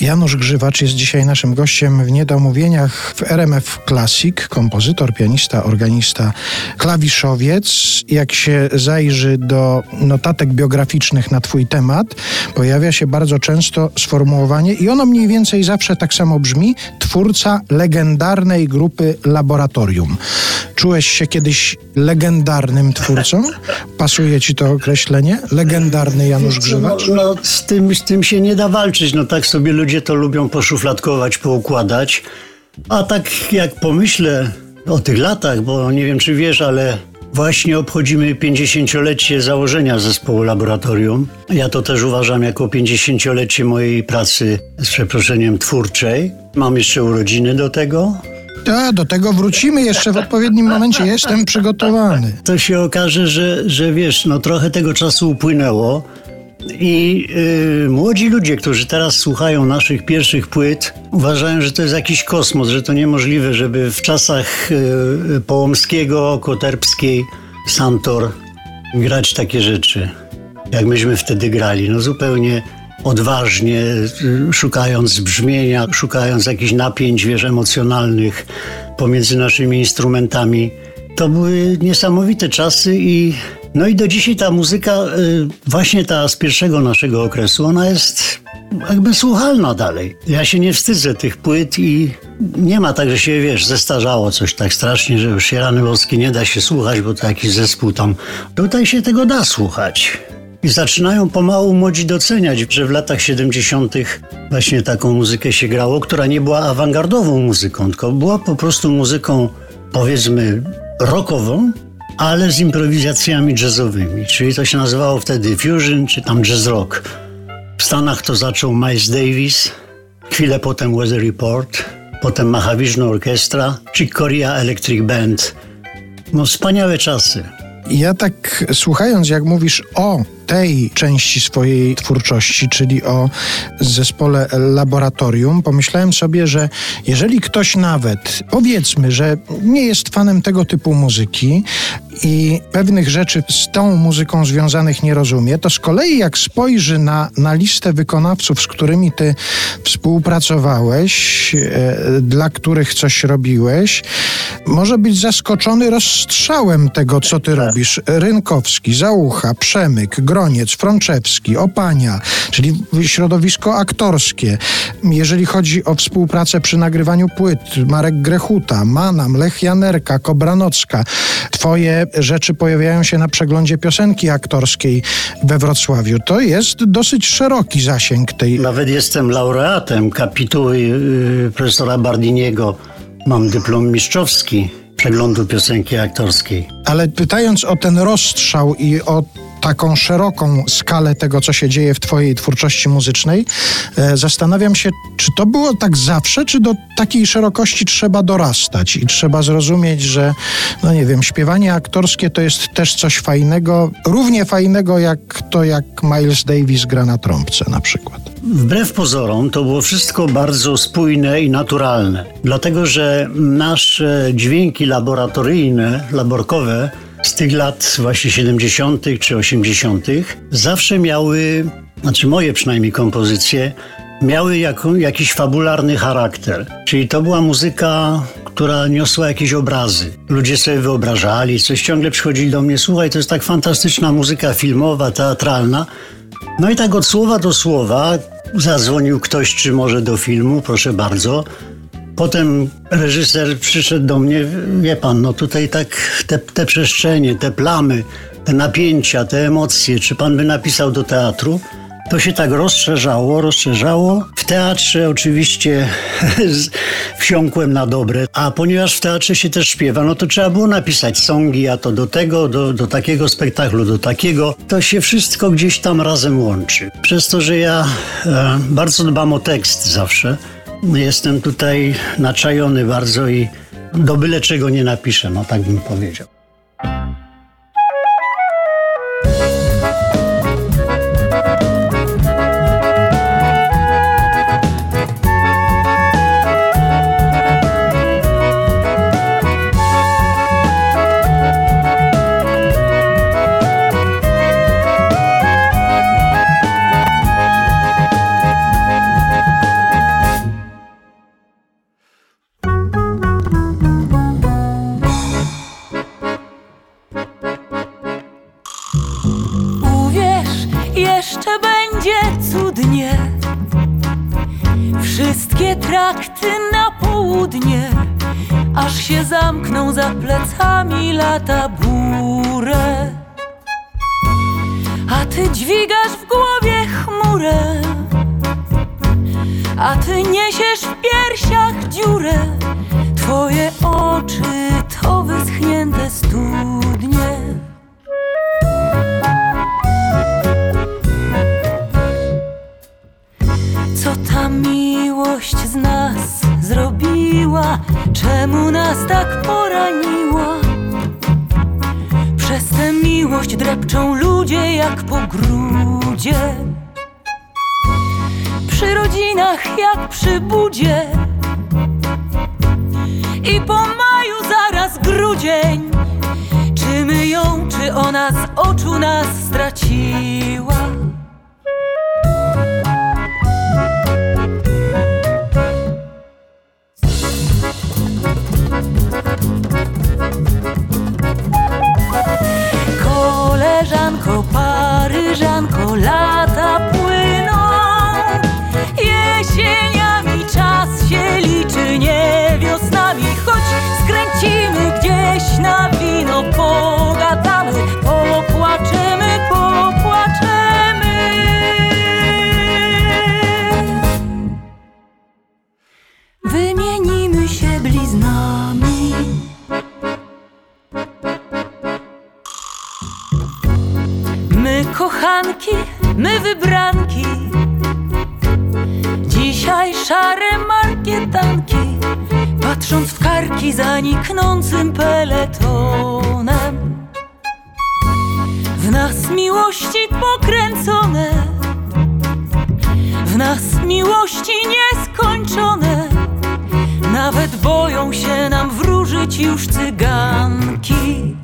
Janusz Grzywacz jest dzisiaj naszym gościem w Niedomówieniach w RMF Classic, kompozytor, pianista, organista, klawiszowiec. Jak się zajrzy do notatek biograficznych na Twój temat, pojawia się bardzo często sformułowanie, i ono mniej więcej zawsze tak samo brzmi: twórca legendarnej grupy Laboratorium. Czułeś się kiedyś legendarnym twórcą? Pasuje Ci to określenie? Legendarny Janusz Grzywacz? No, no z, tym, z tym się nie da walczyć. No tak sobie ludzie to lubią poszufladkować, poukładać. A tak jak pomyślę o tych latach, bo nie wiem czy wiesz, ale Właśnie obchodzimy 50-lecie założenia zespołu laboratorium. Ja to też uważam jako 50-lecie mojej pracy, z przeproszeniem, twórczej. Mam jeszcze urodziny do tego. Tak, do tego wrócimy jeszcze w odpowiednim momencie. Jestem przygotowany. To się okaże, że, że wiesz, no trochę tego czasu upłynęło. I yy, młodzi ludzie, którzy teraz słuchają naszych pierwszych płyt, uważają, że to jest jakiś kosmos, że to niemożliwe, żeby w czasach yy, Połomskiego, Koterbskiej, Santor grać takie rzeczy, jak myśmy wtedy grali. No zupełnie odważnie, yy, szukając brzmienia, szukając jakichś napięć, wiesz, emocjonalnych pomiędzy naszymi instrumentami. To były niesamowite czasy i no i do dzisiaj ta muzyka, y, właśnie ta z pierwszego naszego okresu, ona jest jakby słuchalna dalej. Ja się nie wstydzę tych płyt i nie ma tak, że się, wiesz, zestarzało coś tak strasznie, że już się rany boskie nie da się słuchać, bo to jakiś zespół tam. Tutaj się tego da słuchać. I zaczynają pomału młodzi doceniać, że w latach 70. właśnie taką muzykę się grało, która nie była awangardową muzyką, tylko była po prostu muzyką, powiedzmy, rockową, ale z improwizacjami jazzowymi, czyli to się nazywało wtedy fusion czy tam jazz rock. W Stanach to zaczął Miles Davis, chwilę potem Weather Report, potem Mahavishnu Orchestra czy Korea Electric Band. No wspaniałe czasy. Ja tak słuchając, jak mówisz o tej części swojej twórczości, czyli o zespole laboratorium, pomyślałem sobie, że jeżeli ktoś nawet, powiedzmy, że nie jest fanem tego typu muzyki i pewnych rzeczy z tą muzyką związanych nie rozumie, to z kolei jak spojrzy na, na listę wykonawców, z którymi ty współpracowałeś, e, dla których coś robiłeś, może być zaskoczony rozstrzałem tego, co ty robisz. Rynkowski, Załucha, Przemyk, Groniec, Frączewski, Opania, czyli środowisko aktorskie. Jeżeli chodzi o współpracę przy nagrywaniu płyt, Marek Grechuta, Manam, Lech Janerka, Kobranocka. Twoje rzeczy pojawiają się na przeglądzie piosenki aktorskiej we Wrocławiu. To jest dosyć szeroki zasięg tej... Nawet jestem laureatem kapituły yy, profesora Bardiniego. Mam dyplom mistrzowski przeglądu piosenki aktorskiej. Ale pytając o ten rozstrzał i o taką szeroką skalę tego, co się dzieje w Twojej twórczości muzycznej, e, zastanawiam się, czy to było tak zawsze, czy do takiej szerokości trzeba dorastać? I trzeba zrozumieć, że, no nie wiem, śpiewanie aktorskie to jest też coś fajnego, równie fajnego jak to, jak Miles Davis gra na trąbce na przykład. Wbrew pozorom to było wszystko bardzo spójne i naturalne, dlatego że nasze dźwięki laboratoryjne, laborkowe, z tych lat właśnie 70. czy 80. zawsze miały, znaczy moje przynajmniej kompozycje, miały jako, jakiś fabularny charakter. Czyli to była muzyka, która niosła jakieś obrazy. Ludzie sobie wyobrażali, coś ciągle przychodzili do mnie, słuchaj, to jest tak fantastyczna muzyka filmowa, teatralna. No i tak od słowa do słowa zadzwonił ktoś, czy może do filmu, proszę bardzo. Potem reżyser przyszedł do mnie, wie pan, no tutaj tak te, te przestrzenie, te plamy, te napięcia, te emocje, czy pan by napisał do teatru? To się tak rozszerzało, rozszerzało. W teatrze oczywiście wsiąkłem na dobre, a ponieważ w teatrze się też śpiewa, no to trzeba było napisać songi, a to do tego, do, do takiego spektaklu, do takiego. To się wszystko gdzieś tam razem łączy. Przez to, że ja e, bardzo dbam o tekst zawsze, Jestem tutaj naczajony bardzo i do byle czego nie napiszę, no tak bym powiedział. Aż się zamkną za plecami lata burę. A ty dźwigasz w głowie chmurę, a ty niesiesz w piersiach dziurę. Twoje oczy to Przez tę miłość drepczą ludzie jak po grudzie. Przy rodzinach jak przy budzie. I po maju zaraz grudzień. Czy my ją, czy ona z oczu nas my wybranki. Dzisiaj szare markietanki Patrząc w karki za niknącym peletonem. W nas miłości pokręcone W nas miłości nieskończone. Nawet boją się nam wróżyć już cyganki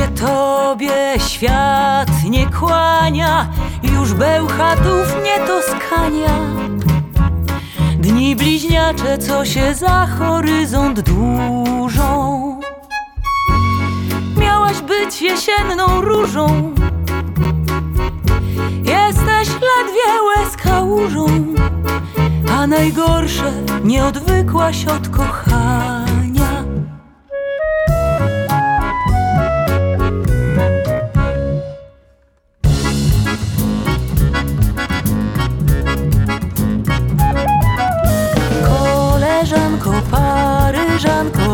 się tobie świat nie kłania, już bełchatów nie toskania. Dni bliźniacze, co się za horyzont dłużą. Miałaś być jesienną różą, jesteś ledwie łez łużą, a najgorsze nie odwykłaś od kochania. filiżanką